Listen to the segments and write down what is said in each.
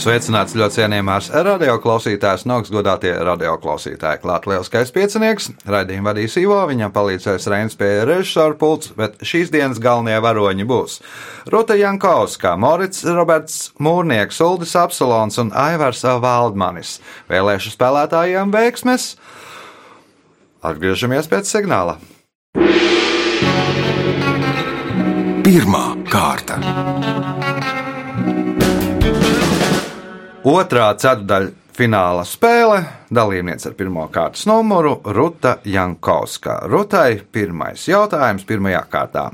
Sveicināts ļoti cienījamās radioklausītājas, no augstgadātie radioklausītāji. Klāt lielskais piecinieks, raidījumu vadīs Ivo, viņam palīdzēs Reins pie režisora pults, bet šīs dienas galvenie varoņi būs Ruta Jankovska, Morits Roberts Mūrnieks, Uldis Apsolons un Aivars Valdmanis. Vēlēšu spēlētājiem veiksmes! Atgriežamies pēc signāla. Pirmā kārta. Otrā ceturdaļa fināla spēle. Dalībniece ar pirmā kārtas numuru Ruta Jankovska. Rutai pirmais jautājums pirmajā kārtā.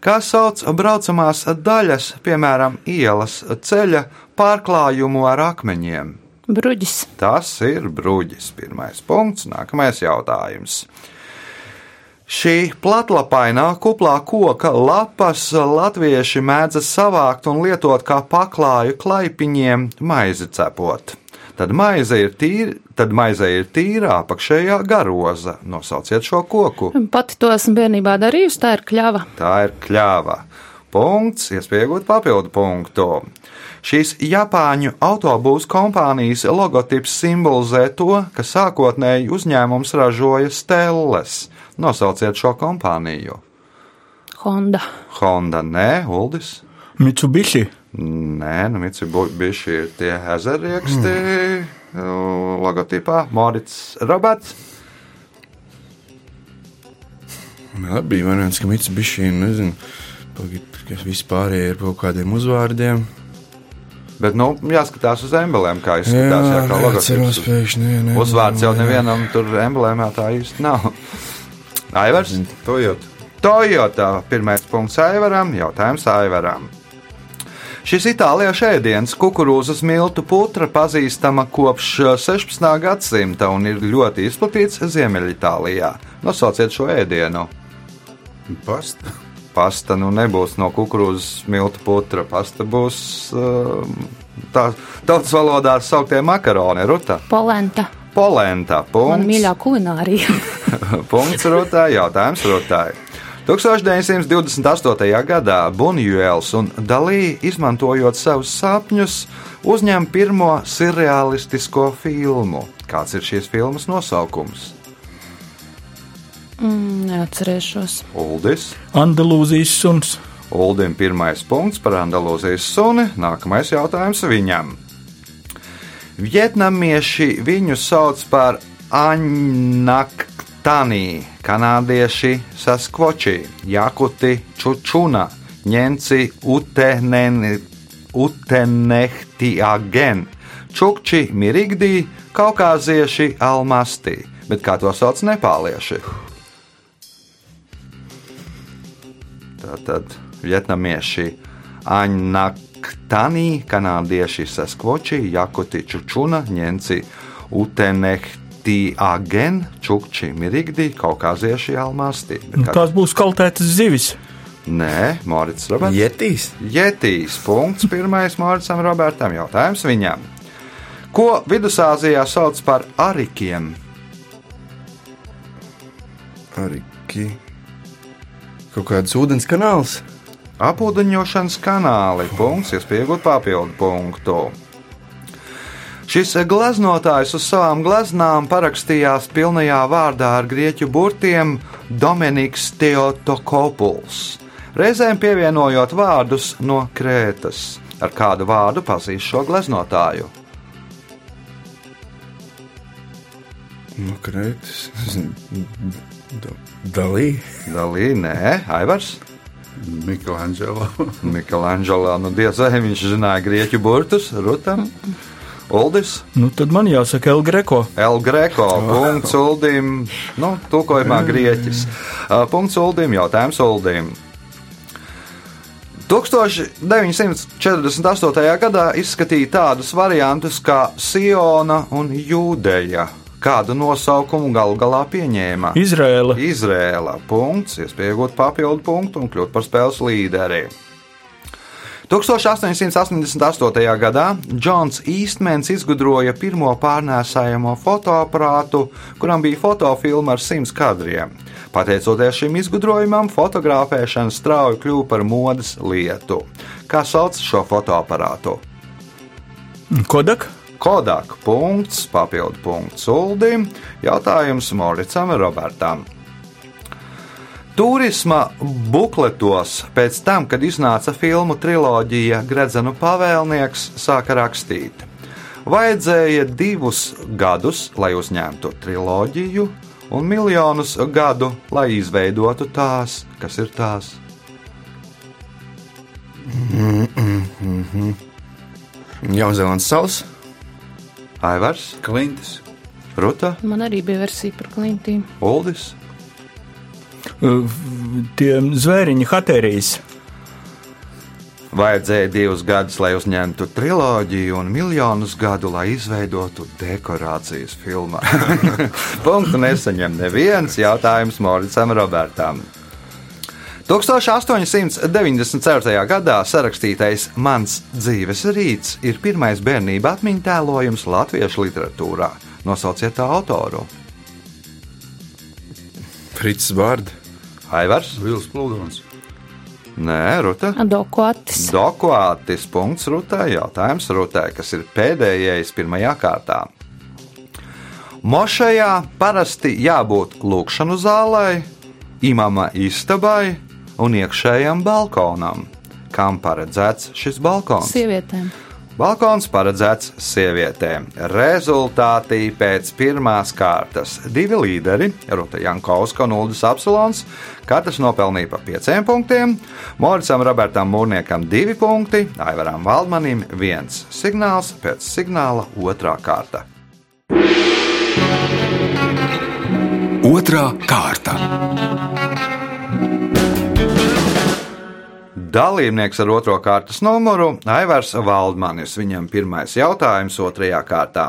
Kā sauc braucamās daļas, piemēram, ielas ceļa pārklājumu ar akmeņiem? Bruģis. Tas ir bruģis. Pirmais punkts. Nākamais jautājums. Šī platlapainā kuplā koka lapas latvieši mēdz savākt un lietot kā paklāju klaipiņiem, maizi cepot. Tad maize ir tīra, tad maize ir tīra apakšējā garoza. Nosauciet šo koku. Pati to esmu bērnībā darījusi, tā ir kļava. Tā ir kļāva. Punkts, iespējot papildu punktu. Šīs Japāņu autobūvas kompānijas logotips simbolizē to, ka sākotnēji uzņēmums ražoja stelles. Nosauciet šo kompāniju. Honda. Honda, nē, Uldis. Mitsubishi. Nē, nu Mitsubishi ir tie ezerrieksti mm. logotipā. Morits Roberts. Labi, bija variants, ka Mitsubishi, nezinu, kas vispārējie ir kaut kādiem uzvārdiem. Bet, nu, jāskatās uz emblēmām, kā izskatās. Jā, kā logotips. Pēkšņi, nē, nē, Uzvārds jau nevienam tur emblēmā tā īsti nav. Aivars? Toyota. Toyota. Pirmais punkts Aivaram, jautājums Aivaram. Šis itāliešu ēdiens, kukurūzas miltu putra, pazīstama kopš 16. gadsimta un ir ļoti izplatīts Ziemeļitālijā. Nosauciet šo ēdienu. Pasta. Pasta nu nebūs no kukurūzas miltu putra. Pasta būs tā tautas valodā sauktie makaroni, ruta. Polenta. Polenta. Punkts. Mana mīļā kulinārija. Punkts Rutai. Jautājums Rutai. 1928. gadā Bunjuēls un Dalī, izmantojot savus sapņus, uzņem pirmo surrealistisko filmu. Kāds ir šīs filmas nosaukums? Mm, neatcerēšos. Uldis. Andalūzijas suns. Uldim pirmais punkts par Andalūzijas suni. Nākamais jautājums viņam. Vietnamieši viņu sauc par Anaktanī, kanādieši Saskvoči, Jakuti, Čučuna, Ņemci, Utenehtiagen, Čukči, Mirigdī, Kaukāzieši, Almastī. Bet kā to sauc nepālieši? Tātad vietnamieši Aņnaktanī, kanādieši Saskvoči, Jakuti, Čučuna, Ņemci, Utenehtiagen, Čukči, Mirigdī, Kaukāzieši, Almastī. Bet kā- Tās būs kaltētas zivis. Nē, Morits Roberts. Jetīs. Jetīs. Punkts pirmais Moricam Robertam. Jautājums viņam. Ko Vidusāzijā sauc par arikiem? Arī ki- kaut kāds ūdens kanāls. Apūdeņošanas kanāli. Punkts, iespējot papildu punktu. Šis gleznotājs uz savām gleznām parakstījās pilnajā vārdā ar grieķu burtiem Dominiks Teotokopuls, reizēm pievienojot vārdus no Krētas. Ar kādu vārdu pazīst šo gleznotāju? No krētas. Dalī. Dalī, nē, Aivars. Miklāņģelo. Miklāņģelā, nu diez vai viņš zināja grieķu burtus, Rutam. Uldis, Nu, tad man jāsaka El Greco. El Greco, punkts Uldim, nu, tulkojumā grieķis. Uh, Punkts Uldim, jautājums Uldim. 1948. gadā izskatīja tādus variantus kā Siona un Jūdeja. Kādu nosaukumu galu galā pieņēma? Izrēla. Izrēla. Punkts, iespējot papildu punktu un kļūt par spēles līderi. 1888. gadā Džons Īstmens izgudroja pirmo pārnēsājamo fotoaparātu, kuram bija fotofilma ar simts kadriem. Pateicoties šim izgudrojumam, fotografēšana strauji kļuva par modes lietu. Kā sauc šo fotoaparātu? Kodak? Kodak punkts, papildu punkts Uldim, jautājums Moricam Robertam. Turisma bukletos pēc tam, kad iznāca filmu triloģija Gredzenu pavēlnieks, sāka rakstīt. Vajadzēja divus gadus, lai uzņemtu triloģiju, un miljonus gadu, lai izveidotu tās, kas ir tās. Jaunzēlandes salas. Aivars, Klintis. Ruta, Man arī bija versija par klintīm. Uldis, Tie zvēriņi, hatērijas. Vajadzēja divus gadus, lai uzņemtu triloģiju, un miljonus gadu, lai izveidotu dekorācijas filmā. Punktu nesaņem neviens jautājums Moricam Robertam. 1894. gadā sarakstītais Mans dzīves rīts ir pirmais bērnība atmiņu tēlojums latviešu literatūrā. Nosauciet tā autoru. Frits Bārda. Aivars? Vils Plūdons. Nē, Ruta. Dokuatis. Dokuātis punkts Rutai, jautājums Rutai, kas ir pēdējais pirmajā kārtā. Mošajā parasti jābūt lūkšanu zālē, imama istabai un iekšējam balkonam. Kam paredzēts šis balkons? Sievietēm. Balkons paredzēts sievietēm. Rezultāti pēc pirmās kārtas. Divi līderi, Ruta Jankovska un Uldis Apsolons, katrs nopelnīja pa pieciem punktiem. Moricam Robertam Mūrniekam divi punkti, Aivaram Valdmanim viens signāls pēc signāla otrā kārta. Otra kārta. Dalībnieks ar otro kārtas numuru - Aivars Valdmanis. Viņam pirmais jautājums otrajā kārtā.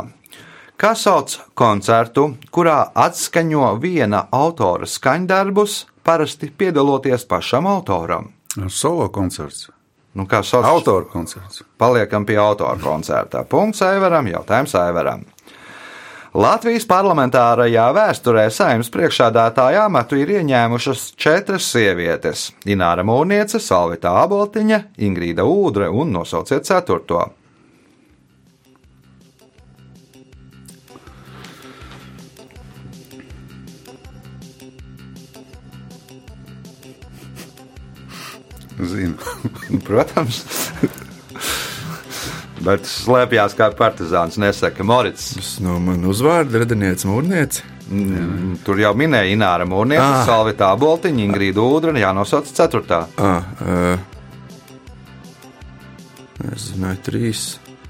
Kā sauc koncertu, kurā atskaņo viena autora skaņdarbus, parasti piedaloties pašam autoram? Solo koncerts. Nu, kā sauc? Autora koncerts. Paliekam pie autora koncerta. Punkts Aivaram, jautājums Aivaram. Latvijas parlamentārajā vēsturē saimnes priekšādātāja amatu ir ieņēmušas četras sievietes - Ināra Mūrniece, Salvita Aboltiņa, Ingrīda Ūdre un nosauciet ceturto. Zinu. Protams. Bet slēpjas kā partizāns, nesaka Morits. Tas no manas uzvārda radinieks Mūrniece. Mm, Tur jau minēja Ināra Mūrniece, Ah. Salvita Aboltiņa, Ingrīda Ūdre, jānosauc ceturtā. Ah, uh, es zināju, trīs,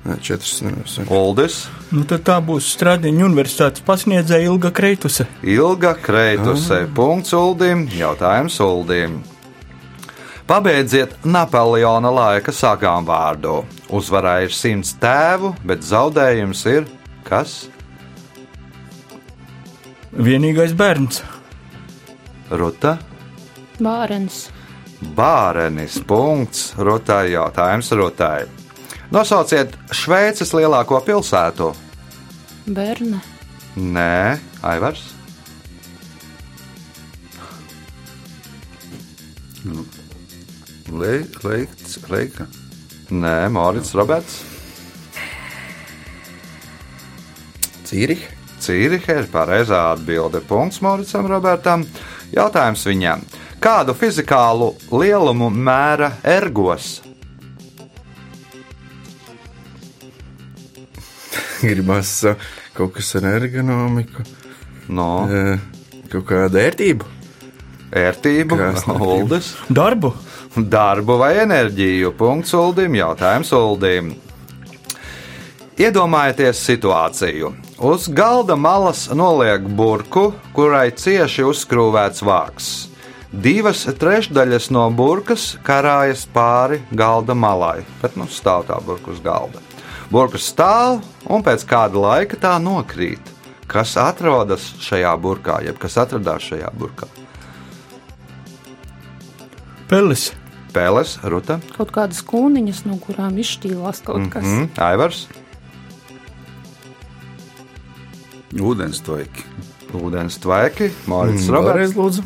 ne, četras. Nevis. Uldis. Nu, tad tā būs Stradiņa universitātes pasniedzēja Ilga Kreituse. Ilga Kreituse. Punkts Uldim. Jautājums Uldim. Pabeidziet Napoleona laika sagām vārdu. Uzvarā ir simts tēvu, bet zaudējums ir kas? Vienīgais bērns. Ruta. Bārens. Bārenis. Punkts. Rutai jautājums Rutai. Nosauciet Šveices lielāko pilsētu. Berne. Nē, Aivars. Le, leikts, leika. Nē, Mārcis Roberts. Cīriha. Cīriha ir pareizā atbilde. Punkts Moricam Robertam. Jautājums viņam. Kādu fizikālu lielumu mēra ergos? Gribās uh, kaut kas ar ergonomiku, No uh, kaut kāda ērtība. Ērtību. Uldis, Darbu. darbu vai enerģiju. Punkts Uldim. Jautājums Uldim. Iedomājieties situāciju. Uz galda malas noliek burku, kurai cieši uzskrūvēts vāks. Divas trešdaļas no burkas karājas pāri galda malai, bet nu stāv tā burka uz galda. Burka stāv un pēc kāda laika tā nokrīt. Kas atrodas šajā burkā, jeb kas atradās šajā burkā? Pelis. Pēles, Ruta, Kaut kādas kūniņas, no kurām izšķīlās kaut kas. mm, Aivars, Ūdens toiki. Ūdens tvaiki, Mārcis Mm, Roberts. Lūdzu.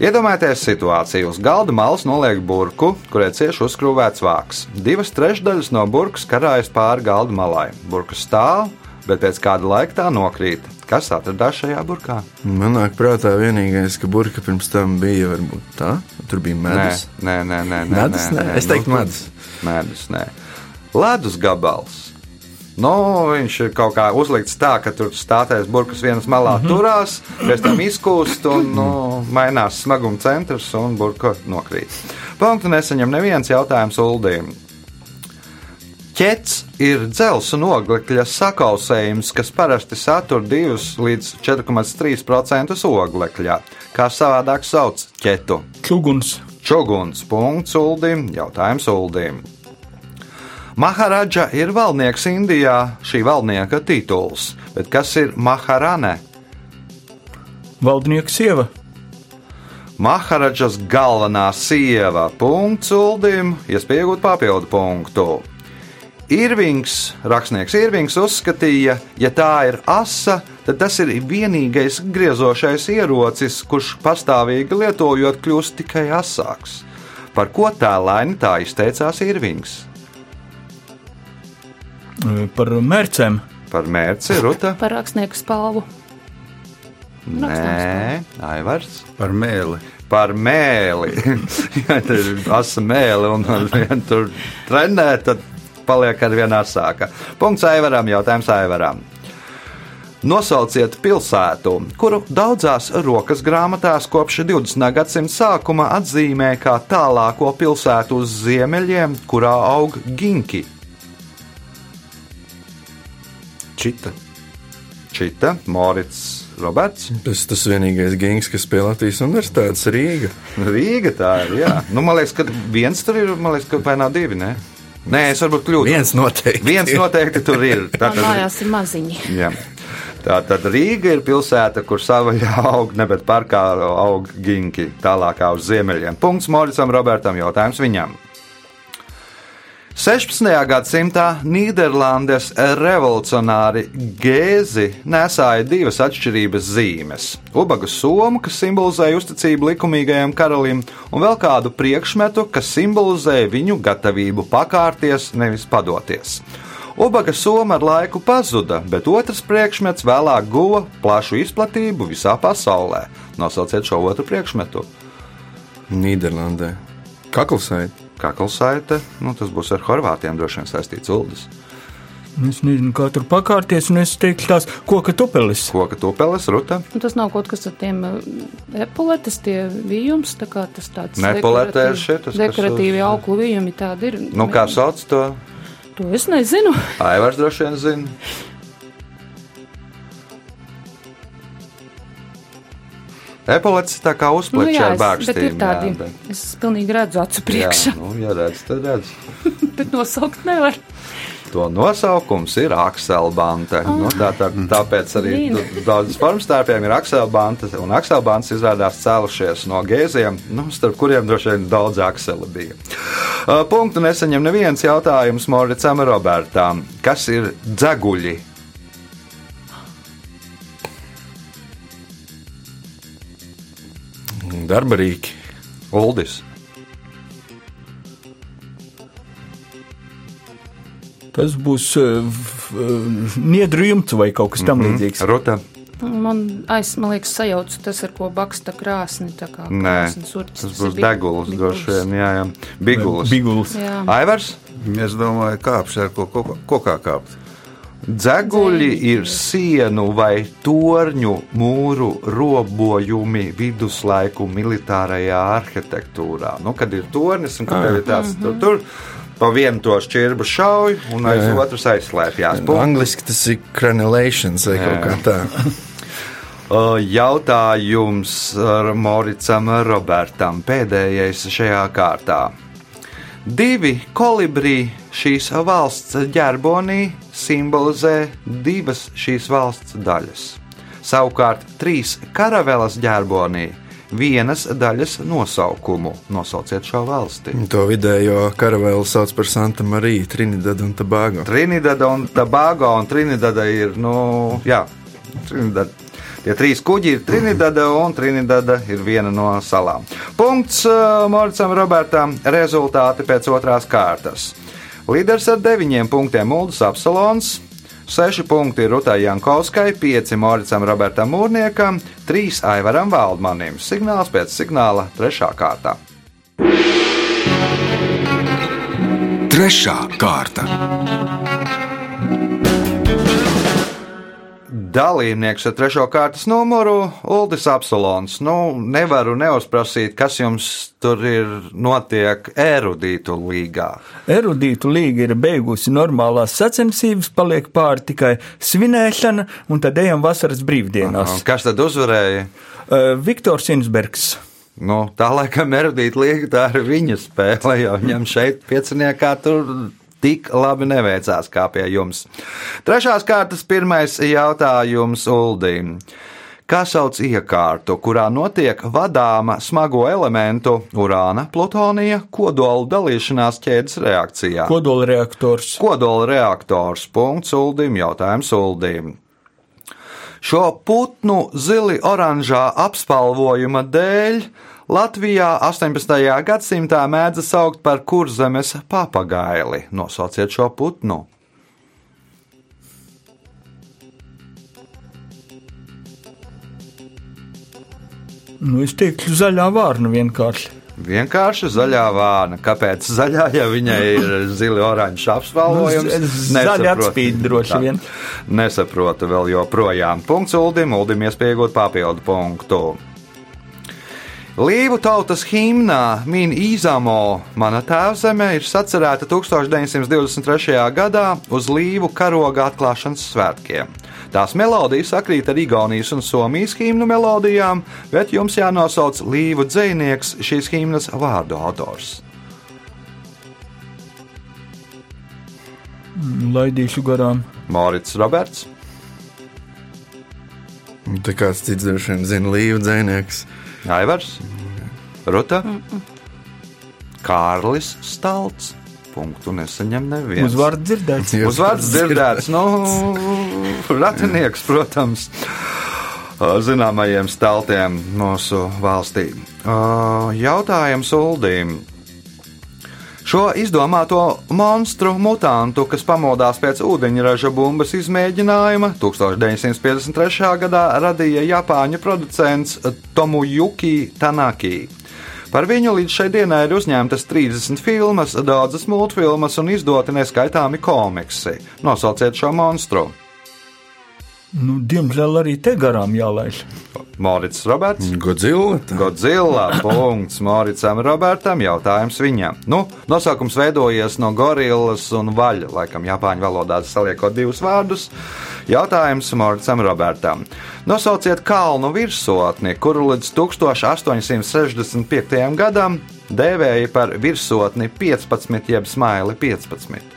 Iedomājieties situāciju. Uz galda malas noliek burku, kurai cieši uzkrūvēts vāks. Divas trešdaļas no burkas karājas pāri galda malai. Burka stāv, bet pēc kāda laika tā nokrīt. Kas atradās šajā burkā? Man nāk prātā vienīgais, ka burka pirms tam bija varbūt tā. Tur bija medus. Nē, nē, nē. nē, Medus? nē, Nē, nē. es teiktu Nu, medus. Medus, nē. Ledus gabals. Nu, viņš ir kaut kā uzlikts tā, ka tur stātais burkas vienas malā mm -hmm. turās, pēc tam izkūst un nu, mainās smaguma centrs un burka nokrīt. Punktu nesaņem neviens jautājums Uldīm. Ķets ir dzelzs un oglekļa sakausējums, kas parasti satur 2 līdz 4,3% oglekļa. Kā savādāk sauc ķetu? Čuguns, Čuguns, punkts Uldim, jautājums Uldim. Maharadža ir valdnieks Indijā, šī valdnieka tituls, bet kas ir Maharane? valdnieka sieva, Maharadžas galvenā sieva, punkts Uldim, iespēja iegūt papildu punktu. Irvings, rakstnieks Irvings uzskatīja, ja tā ir asa, tad tas ir vienīgais griezošais ierocis, kurš pastāvīgi lietojot kļūst tikai asāks. Par ko tēlaini tā izteicās Irvings? par mērcēm, Par mērci, Ruta? Par rakstnieku spalvu. Nē, Aivars. Par mēli. Par mēli. ja tur ir asa mēli un ar vienu tur trenē, tad paliek ar vienu asāka. Punkts Aivaram, jautājums Aivaram. Nosauciet pilsētu, kuru daudzās rokas grāmatās kopš 20. gadsimta sākuma atzīmē kā tālāko pilsētu uz ziemeļiem, kurā aug ginki. Čita. Čita, Morits, Roberts. Tas tas vienīgais gings, kas pie Latvijas universitātes Rīga. Rīga tā ir. Jā. Nu, man liekas, ka viens tur ir, man liekas, ka vai nav divi. Ne? Nē, es varbūt kļūdos. Viens noteikti. Viens noteikti tur ir. Tā Tātad, mājās ir maziņi. jā. tā tad Rīga ir pilsēta, kur savaļā aug, ne bet parkā aug ginki, tālākā uz ziemeļiem. Punkts Moricam Robertam, jautājums viņam. 16. gadsimtā Nīderlandes revolucionāri gēzi nesāja divas atšķirības zīmes - ubagu somu, kas simbolizēja uzticību likumīgajam karalim, un vēl kādu priekšmetu, kas simbolizēja viņu gatavību pakārties, nevis padoties. Ubaga soma ar laiku pazuda, bet otrs priekšmets vēlāk guva plašu izplatību visā pasaulē. Nosauciet šo otru priekšmetu. Nīderlandē. Kaklasaita. Kaklasaite, nu, tas būs ar horvātiem droši vien saistīts uldis. es nezinu, kā tur pakārties, un es teiktu tās koka tupelis. Koka tupeles, ruta. Un tas nav kaut kas ar tiem uh, epuletes, tie vījums, tā kā tas tāds Ne epuletē ir kas dekoratīvi uz- auklu vījumi tādi ir. Nu, kā sauc to? To es nezinu. Aivars droši vien zina. Epolets tā kā Nu, uzplečē jā, ar bākstīm. ir tādi, jā, bet- es pilnīgi redzu acu priekšā, Jā, nu, ja redz, tad redz. bet nosaukt nevar. To nosaukums ir akselbante. Ah. Nu, tā, tā, tāpēc arī daudzas formstarpiem ir akselbante, un akselbantes izrādās cēlušies no gēziem, nu, starp kuriem droši vien daudz akseli bija. Punktu nesaņem neviens jautājums Moricam Robertam. Kas ir dzeguļi? Darba rīki. Uldis. Tas būs uh, niedru jumts vai kaut kas tam Mhm. līdzīgs. Ruta. Man, aiz, man liekas, sajauc tas, ar ko baksta krāsni. tā kā Nē, urķis, tas būs deguls, droši vien. Jā, jā. Biguls. Biguls. Jā. Aivars. Es domāju, kāpšu ar ko kokā, kokā kāpt. Dzeguļi ir sienu vai torņu mūru robojumi viduslaiku militārajā arhitektūrā. Nu, kad ir tornis un kad tev ir tāds tur, tur pa vienu to šķirbu šauj un aiz Jā, jā. otras aizslēpjas. Angliski tas ir crenulations vai kaut kā tā. Jautājums Moricam Robertam pēdējais šajā kārtā. Divi kolibrī šīs valsts ģerbonī simbolizē divas šīs valsts daļas. Savukārt trīs karavelas ģerbonī vienas daļas nosaukumu. Nosauciet šo valsti. To vidējo karavēlu sauc par Santa Mariju, Trinidad un Tobago. Trinidada un Tobago, un Trinidada ir, nu, jā, Trinidada. Tie trīs kuģi ir Trinidada, un Trinidada ir viena no salām. Punkts uh, Moricam Robertam. Rezultāti pēc otrās kārtas. Līderis ar deviņiem punktiem Uldis Apsalons. 6 punkti Rutai Jankovskai, 5 Moricam Robertam Mūrniekam, 3 Aivaram Valdmanim. Signāls pēc signāla 3. kārtā. Trešā kārta. Dalībnieks ar trešo kārtas numuru Uldis Apsolons. Nu, nevaru neuzprasīt, kas jums tur ir notiek erudītu līgā. Erudītu līga ir beigusi normālās sacensības, paliek pāri tikai svinēšana, un tad ejam vasaras brīvdienās. Kas tad uzvarēja? Viktors Insbergs. Nu, tā laikam erudīta līga, tā ir viņa spēle, jo viņam šeit pieciniekā tur tik labi neveicās kā pie jums. Trešās kārtas pirmais jautājums Uldīm. Kā sauc iekārtu, kurā notiek vadāma smago elementu urāna, plutonija, kodola dalīšanās ķēdes reakcijā? Kodola reaktors. Kodola reaktors. Punkts Uldim, jautājums Uldim. Šo putnu zili oranžā apspalvojuma dēļ Latvijā 18. gadsimtā mēdza saukt par kurzemes papagaili. Nosauciet šo putnu. Nu, es teiktu, zaļā vārna vienkārši. Vienkārši zaļā vāna. Kāpēc zaļā, ja viņai ir zili oranžs apspalvojums? Nu, Nesaprotu. atspīd droši vien. Nesaprotu vēl joprojām. Punkts Uldim, Uldim iespējot papildu punktu. Līvu tautas himnā min Īzamo, mana tēvzeme, ir sacerēta 1923. gadā uz Līvu karoga atklāšanas svētkiem. Tās melodijas sakrīt ar Igaunijas un Somijas himnu melodijām, bet jums jānosauc Līvu dzinieks šīs himnas vārdu autors. Laidīšu garām. Morits Roberts, Te kāds cits droši vien zina līvu dzēnieks. Aivars, Ruta, Kārlis Stalts. Punktu nesaņem neviens. Uzvārds dzirdēts. Uzvārds dzirdēts, nu, ratinieks, protams, zināmajiem staltiem mūsu valstī. Jautājums Uldīm. Šo izdomāto monstru mutantu, kas pamodās pēc ūdeņraža bumbas izmēģinājuma, 1953. gadā radīja Japāņu producents Tomojuki Tanaki. Par viņu līdz šai dienai ir uzņemtas 30 filmas, daudzas multfilmas un izdoti neskaitāmi komiksi. Nosauciet šo monstru. Nu, diemžēl arī te garām jālaiž. Morits Roberts. Godzilla. Godzilla. Punkts Moricam Robertam. Jautājums viņam. Nu, nosaukums veidojies no gorillas un vaļa. Laikam Japāņu valodā saliekot divus vārdus. Jautājums Moricam Robertam. Nosauciet kalnu virsotni, kuru līdz 1865. gadam dēvēja par virsotni 15 jeb smaili 15.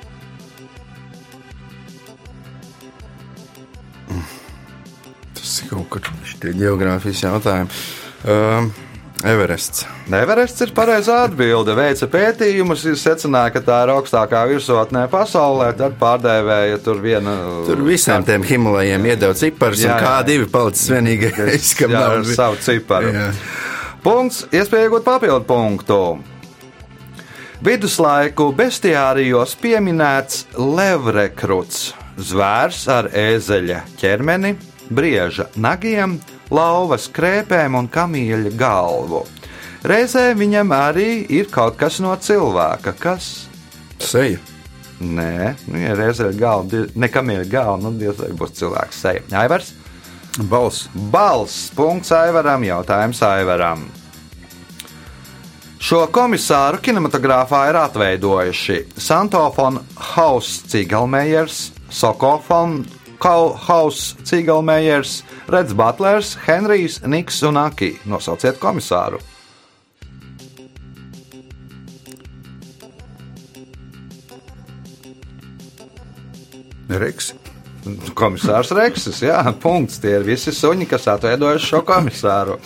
Ir kaut kur šie geogrāfijas jautājumi. Um, Everests. Everests ir pareizā atbilde. Veica pētījumus, secināja, ka tā ir augstākā virsotnē pasaulē, tad pārdēvēja tur vienu. Tur visiem tiem Himalajiem iedeva ciparus, un Jā, jā. kā divi palicis vienīgais, kam Jā, nav savu ciparu. Jā. Punkts, iespēja iegūt papildu punktu. Viduslaiku bestiārijos pieminēts levrekruts, zvērs ar ēzeļa ķermeni, brieža nagiem, lauvas krēpēm un kamīļa galvu. Reizē viņam arī ir kaut kas no cilvēka, kas Seja. Nē, nu, ja reizē ir galva, die- ne kamīļa galva, nu diez vai būs cilvēks seja. Aivars? Balss. Balss. Punkts Aivaram. Jautājums Aivaram. Šo komisāru kinematogrāfā ir atveidojuši Santofon Haus Cigalmejers, Sokofon Haus Cigalmejers, Reds Butlers, Henrijs Niks un Aki. Nosauciet komisāru. Reks. Komisārs Reksis, jā, punkts. Tie ir visi suņi, kas atveidojuši šo komisāru.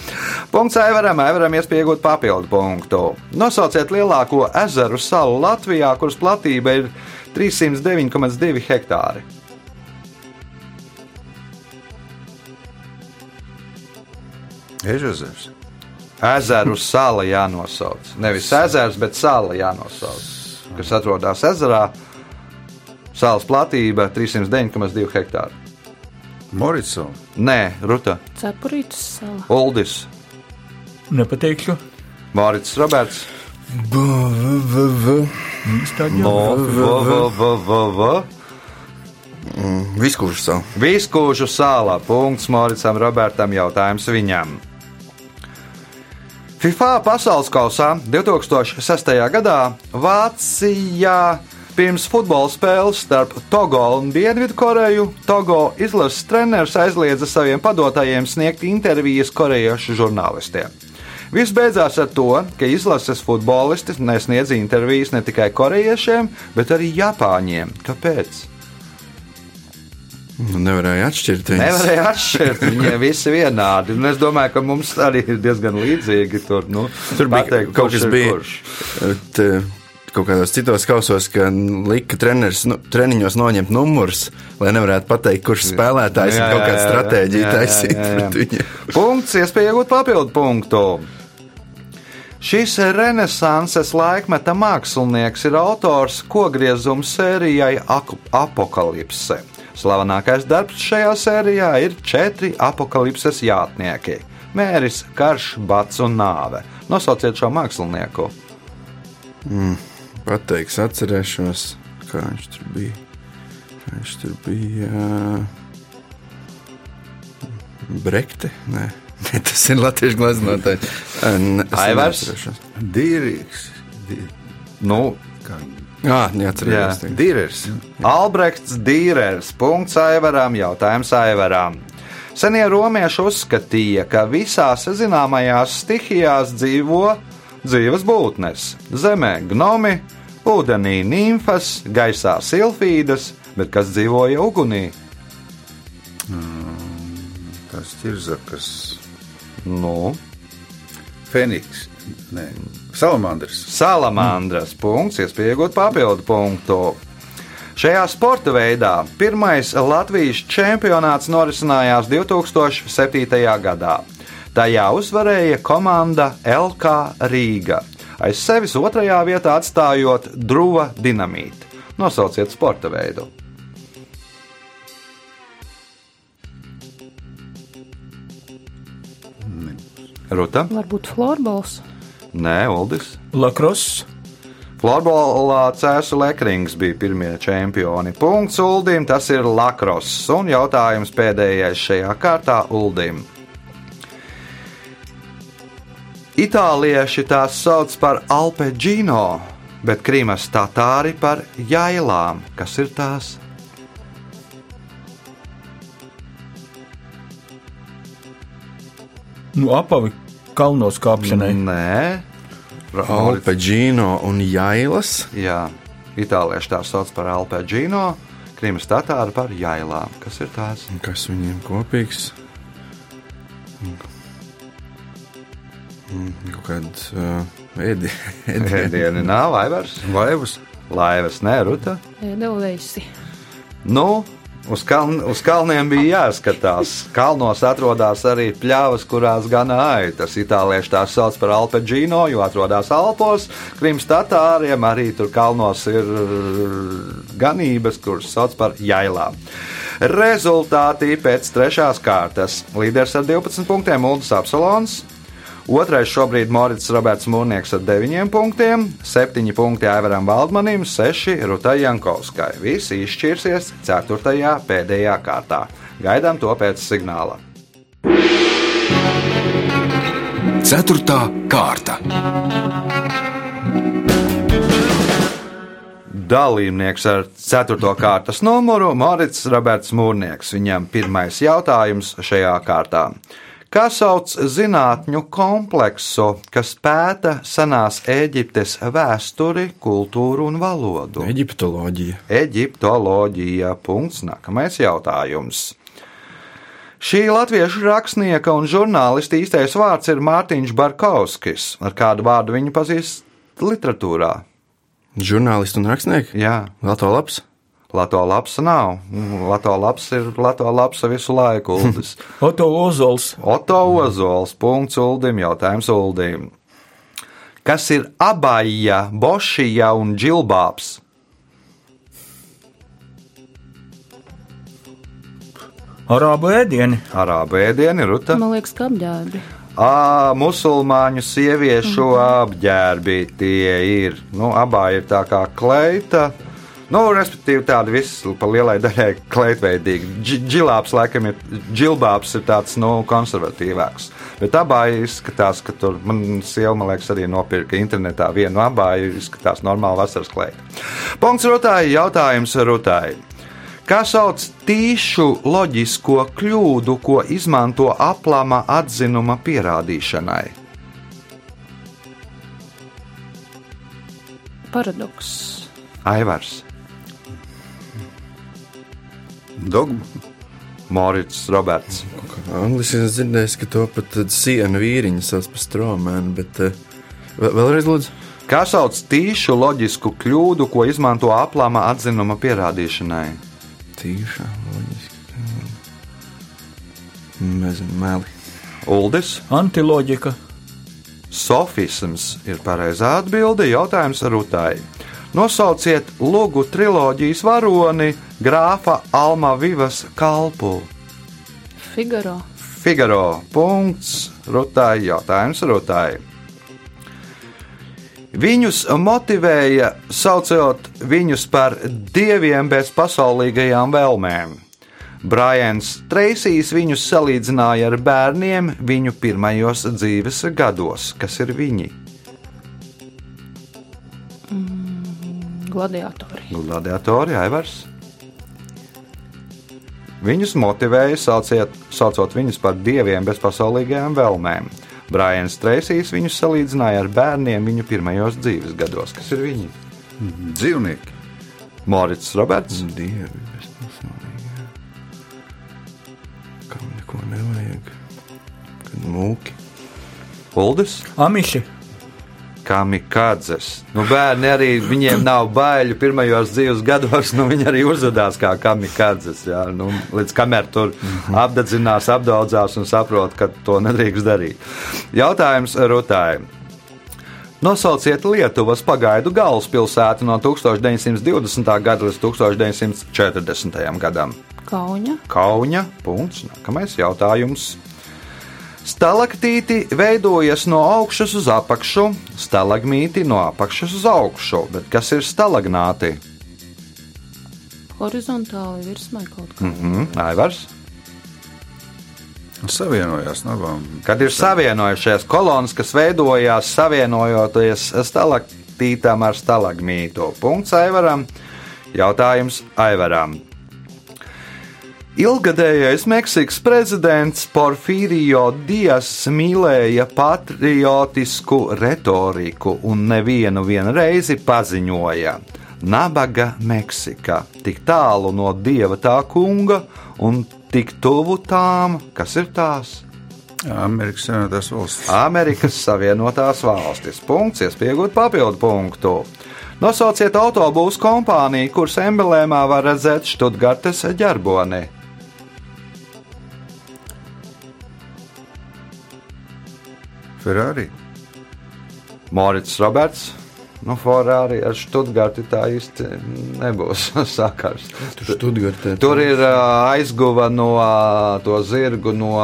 Punkts Aivaram, Aivaram iespējot papildu punktu. Nosauciet lielāko ezeru salu Latvijā, kuras platība ir 309,2 hektāri. Ežazers. Ezeru sala jānosauc. Nevis ezers, bet sala jānosauc. Kas atrodas ezerā, salas platība 309,2 hektāri. Moritsons. Nē, Ruta, Cepurītas sala. Uldis, Nepateikšu. Mārcis Roberts. Viskūžu savu. Viskūžu sālā. Punkts Moricam Robertam. Jautājums viņam. FIFA pasaules kausā 2006. gadā Vācijā pirms futbola spēles starp Togo un Dienvidkoreju Togo izlases treneris aizliedza saviem padotājiem sniegt intervijas korejiešu žurnālistiem. Viss beidzās ar to, ka izlases futbolisti nesniedz intervijas ne tikai korejiešiem, bet arī japāņiem. Kāpēc? Nu, nevarēja atšķirt viņus. Nevarēja atšķirt. Viņiem visi vienādi. Un es domāju, ka mums arī ir diezgan līdzīgi. Tur, nu, Tur bija pateikt, kaut kas ir bija. eh, Kaut kādos citos kausos, ka lika treneris nu, treniņos noņemt numurus, lai nevarētu pateikt, kurš spēlētājs ir Jā, kaut jā, kāda jā, stratēģija jā, jā, taisīt jā, jā. pret viņiem. Punkts, iespēja iegūt papildu punktu. Šis renesanses laikmeta mākslinieks ir autors kogriezuma sērijai Apokalipse. Slavenākais darbs šajā sērijā ir četri apakalipses jātnieki - Mēris, Karš, Bats un Nāve. Nosauciet šo mākslinieku. Pateiks, atcerēšos, kā viņš tur bija. Kā viņš tur bija. Brekte? Nē, tas ir latviešu es Aivars? Dīrīgs. Di- Nu, Ā, neatcerējos. Jā. tagad. Dīrers. Albrechts Dīrers, punkts Aivaram, jautājums Aivaram. Senie romieši uzskatīja, ka visās zināmajās stihijās dzīvo dzīves būtnes - zemē gnomi, ūdenī nimfas, gaisā silfīdas, bet kas dzīvoja ugunī? Tas ir zakas. Nu, Feniks. Nē, Salamandrs. Salamandras punkts, iespējot papildu punktu. Šajā sporta veidā pirmais Latvijas čempionāts norisinājās 2007. gadā. Tajā uzvarēja komanda LK Rīga, aiz sevis otrajā vietā atstājot Druva dinamītu. Nosauciet sporta veidu. Ruta? Varbūt florbols. Nē, Uldis. Lakross. Florbolā Cēsu Lekrings bija pirmie čempioni. Punkts Uldim, tas ir Lakross. Un jautājums pēdējais šajā kārtā Uldim. Itālieši tās sauc par Alpeģino, bet Krīmas tatāri par jailām. Kas ir tās? Nu, apavi kalnos kāpšanai. Nē, Alpeģīno un Jailas. Jā, itālieši tās sauc par Alpeģino, Krīmas tatāri par jailām. Kas ir tās? Kas viņiem kopīgs? Kaut kāds uh, ēdi, ēdi. Diena nav aivars. Laivas. Laivas neruta. Edelveisi. Nu, uz, kaln, uz kalniem bija jāskatās. Kalnos atrodas arī pļavas, kurās gan aitas. Itālieši tās sauc par Alpeģino, jo atrodas Alpos. Krims tatāriem arī tur kalnos ir ganības, kuras sauc par jailām. Rezultāti pēc trešās kārtas. Līderis ar 12 punktiem Ulris Apsolons. Otrais šobrīd Morits Roberts Mūrnieks ar 9 punktiem, 7 punkti Aivaram Valdmanim, 6 Rutai Jankovskai. Visi izšķirsies 4. pēdējā kārtā. Gaidām to pēc signāla. Ceturtā kārta. Dalībnieks ar 4. kārtas numuru Morits Roberts Mūrnieks. Viņam pirmais jautājums šajā kārtā. Kā sauc zinātņu kompleksu, kas pēta senās Eģiptes vēsturi, kultūru un valodu? Eģiptoloģija. Eģiptoloģija. Punkts. Nākamais jautājums. Šī latviešu rakstnieka un žurnālista īstais vārds ir Mārtiņš Barkovskis. Ar kādu vārdu viņu pazīst literatūrā? Žurnālisti un rakstnieki? Jā, Latvijas labs. Latvijas lapsa nav. Latvijas lapsa ir Latvijas lapsa visu laiku. Uldis. Oto Ozols, Oto Ozols, punkts Uldim, jautājums Uldim. Kas ir abaja, bošija un džilbāps? Arābu ēdieni, Arābu ēdieni, ruta. Man liekas, ka apģērbi. Ā, musulmaņu sieviešu apģērbi tie ir. Nu, abā ir tā kā kleita. Nu, respektīvi, tāda visa pa lielai daļai kleitveidīga. Dži- Džilāps, laikam, ir džilbāps, ir tāds nu, konservatīvāks. Bet abā izskatās, ka tur man sieva, man liekas, arī nopirka internetā vienu abā, izskatās normāli vasaras kleita. Punkts rotāji, jautājums rotāji. Kā sauc tīšu loģisko kļūdu, ko izmanto aplama atzinuma pierādīšanai? Paradoks. Aivars, Dogma. Morits, Roberts. Angliski es dzirdēju, ka to pat tad sienu vīriņu sauc par stromēnu, bet eh, vēl- vēlreiz lūdzu. Kā sauc tīšu loģisku kļūdu, ko izmanto aplama atzinuma pierādīšanai? Tīšā, loģiski. Nezinu, meli. Uldis, antiloģika, sofisms ir pareizā atbilde. Jautājums Rutai. Nosauciet lugu triloģijas varoni grāfa Alma Vivas kalpu. Figaro. Figaro. Punkts. Rutai. Jautājums Rutai. Viņus motivēja saucot viņus par dieviem bez pasaulīgajām vēlmēm. Brians Treisijs viņus salīdzināja ar bērniem viņu pirmajos dzīves gados, kas ir viņi. Gladiatori. Gladiatori, Aivars. Viņus motivēja sauciet, saucot viņus par dieviem bez pasaulīgajām vēlmēm. Brians Treisijs viņus salīdzināja ar bērniem viņu pirmajos dzīves gados, kas ir viņi. Dzīvnieki. Morits Roberts, Dievi, bez pasaulīgā. Kam neko nevajag. Kad mūki. Uldis, amiši, kamikadzes. Nu, bērni arī viņiem nav baiļu pirmajos dzīves gados, nu viņi arī uzvedās kā kamikadzes. Jā, nu, līdz kamēr tur apdedzinās, apdaudzās un saprot, ka to nedrīkst darīt. Jautājums Rutāji. Nosauciet Lietuvas pagaidu galvaspilsētu no 1920. gada līdz 1940. gadam. Kauņa. Kauņa. Punkts. Nākamais jautājums. Stalaktīti veidojas no augšas uz apakšu, stalagmīti no apakšas uz augšu, bet kas ir stalagnāti? Horizontāli virsmai kaut kā. Mm, Aivars. Savienojās no abām. Kad ir savienojušies kolonas, kas veidojās savienojoties stalaktītām ar stalagmītu. Punkts Aivaram. Jautājums Aivaram. Ilgadējais Meksikas prezidents Porfīrijo Dias mīlēja patriotisku retoriku un nevienu vienu reizi paziņoja: Nabaga Meksika, tik tālu no dieva tā kunga un tik tuvu tām, kas ir tās. Amerikas Savienotās valstis. Amerikas Savienotās valstis. Punkts, iespējot papildu punktu. Nosauciet autobūvas kompāniju, kuras emblēmā var redzēt Stuttgartes ģerboni. Ferrari. Morits Roberts. Nu, Ferrari ar Stuttgarti tā īsti nebūs sakars. Tur Studgartē. Tur ir aizguva no to zirgu no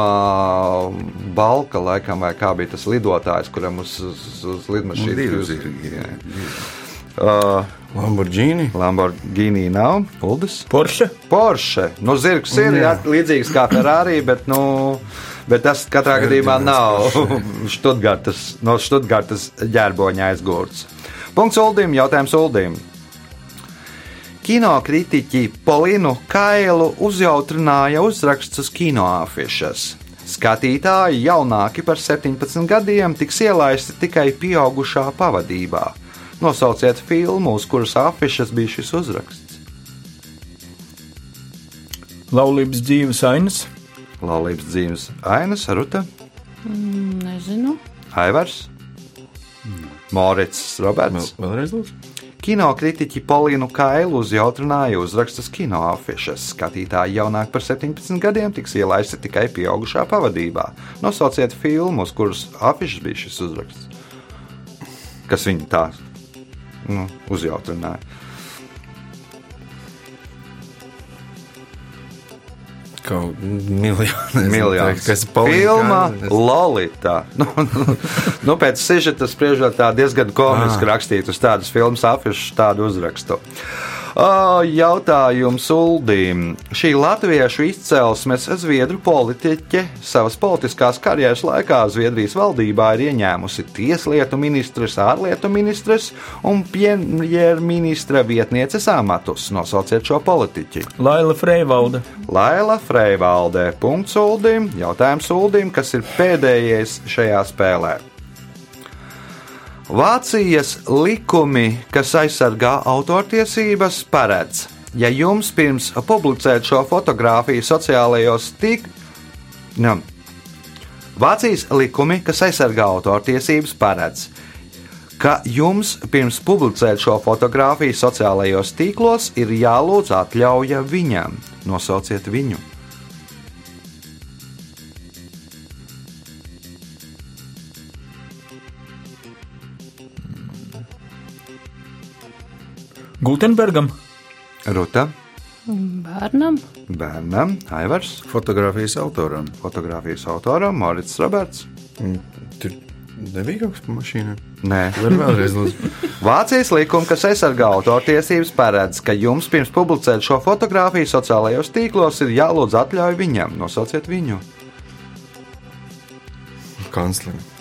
Balka, laikam, vai kā bija tas lidotājs, kuram uz, uz, uz Nu, lidmašīnas divi bija zirgi, jā. Uh, Lamborghini. Lamborghini nav, Uldis. Porsche, Porsche. Nu, zirgs ir jā, līdzīgs kā Ferrari, bet, nu, bet tas katrā gadījumā nav Študgartas, no Študgartas ģērboņa aizgūts. Punkts Uldim, jautājums Uldim. Kinokritiķi Polinu Kailu uzjautrināja uzraksts uz kinoafišas. Skatītāji jaunāki par 17 gadiem tiks ielaisti tikai pieaugušā pavadībā. Nosauciet filmu, uz kuras afišas bija šis uzraksts. laulības dzīves ainas, Laulības dzīves ainas, Ruta, Mm, Nezinu. Aivars, Morits, Roberts. Vēl, vēlreiz lūdzu. Kinokritiķi Polīnu Kailu uzjautrināja uzrakstus kino afišas. Skatītāji jaunāki par 17 gadiem tiks ielaisti tikai pieaugušā pavadībā. Nosauciet filmu, uz kuras afišas bija šis uzraksts. Kas viņu tā nu, uzjautrināja? Kaut miljonu. Miljonus. Kas Filma? Lolita. Nu, nu, nu, pēc sižeta spriežot tā diezgan komiski Ah. rakstīt uz tādas filmas afišu tādu uzrakstu. Jautājums Uldīm. Šī latviešu izcelsmes zviedru politiķe savas politiskās karjeras laikā Zviedrijas valdībā ir ieņēmusi tieslietu ministres, ārlietu ministres un premjerministra vietnieces amatus. Nosauciet šo politiķi. Laila Freivalda. Laila Freivalde. Punkts Uldim. Jautājums Uldim, kas ir pēdējais šajā spēlē. Vācijas likumi, kas aizsargā autortiesības, paredz, ja jums pirms publicēt šo fotografiju sociālajos tīklos, Vācijas likumi, kas aizsargā autortiesības, paredz, ka jums pirms publicēt šo fotografiju sociālajos tīklos ir jālūdz atļauja viņam. Nosauciet viņu. Gutenbergam. Ruta, Bērnam. bērnam, Aivars, Fotogrāfijas autoram. fotografijas autoram, Morits Roberts. Tur nebija kaut kas pa mašīnām. Nē. Vēlreiz. Vācijas likumi, kas aizsargā autortiesības, paredz, ka jums pirms publicēt šo fotografiju sociālajos tīklos ir jālūdz atļauja viņam. Nosauciet viņu. Kanclerim.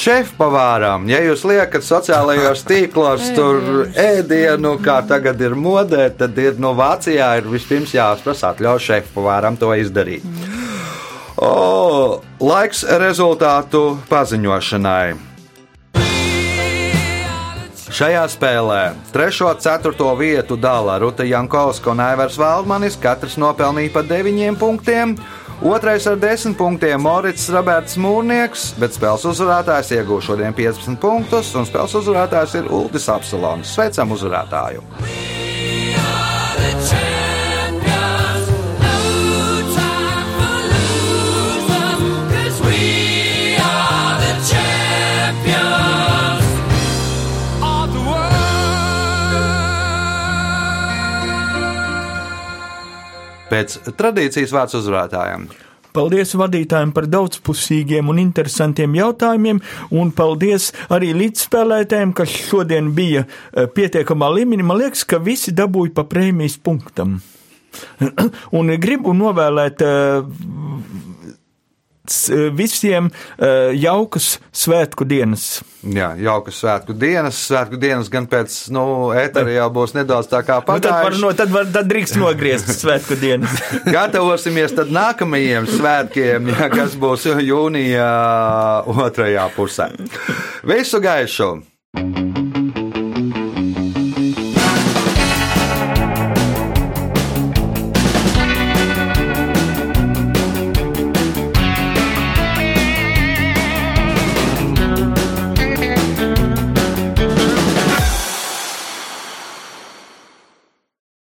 Šefpavāram, ja jūs liekat sociālajos tīklos tur ēdienu, kā tagad ir modē, tad ir no Vācijā ir vispirms jāprasa atļauj šefpavāram to izdarīt. O, laiks rezultātu paziņošanai. Šajā spēlē 3. un 4. vietu dala Ruta Jankovska un Aivars Valdmanis, katrs nopelnīja pa 9 punktiem. Otrais ar 10 punktiem Morits Roberts Mūrnieks, bet spēles uzvarētājs iegūs šodien 15 punktus, un spēles uzvarētājs ir Uldis Apsalons. Sveicam uzvarētāju! Pēc tradīcijas vārds uzvarētājiem. Paldies vadītājiem par daudzpusīgiem un interesantiem jautājumiem, un paldies arī līdzspēlētājiem, kas šodien bija eh, pietiekamā līmenī. Man liekas, ka visi dabūja pa prēmijas punktam. un gribu novēlēt eh, visiem eh, jaukas svētku dienas. Jā, jaukas svētku dienas. Svētku dienas gan pēc nu, ētera jau būs nedaudz tā kā Nu, tad, var, pagājušas. no, tad, var, tad drīkst nogriezt svētku dienas. Gatavosimies tad nākamajiem svētkiem, ja, kas būs jūnija otrajā pusē. Visu gaišu!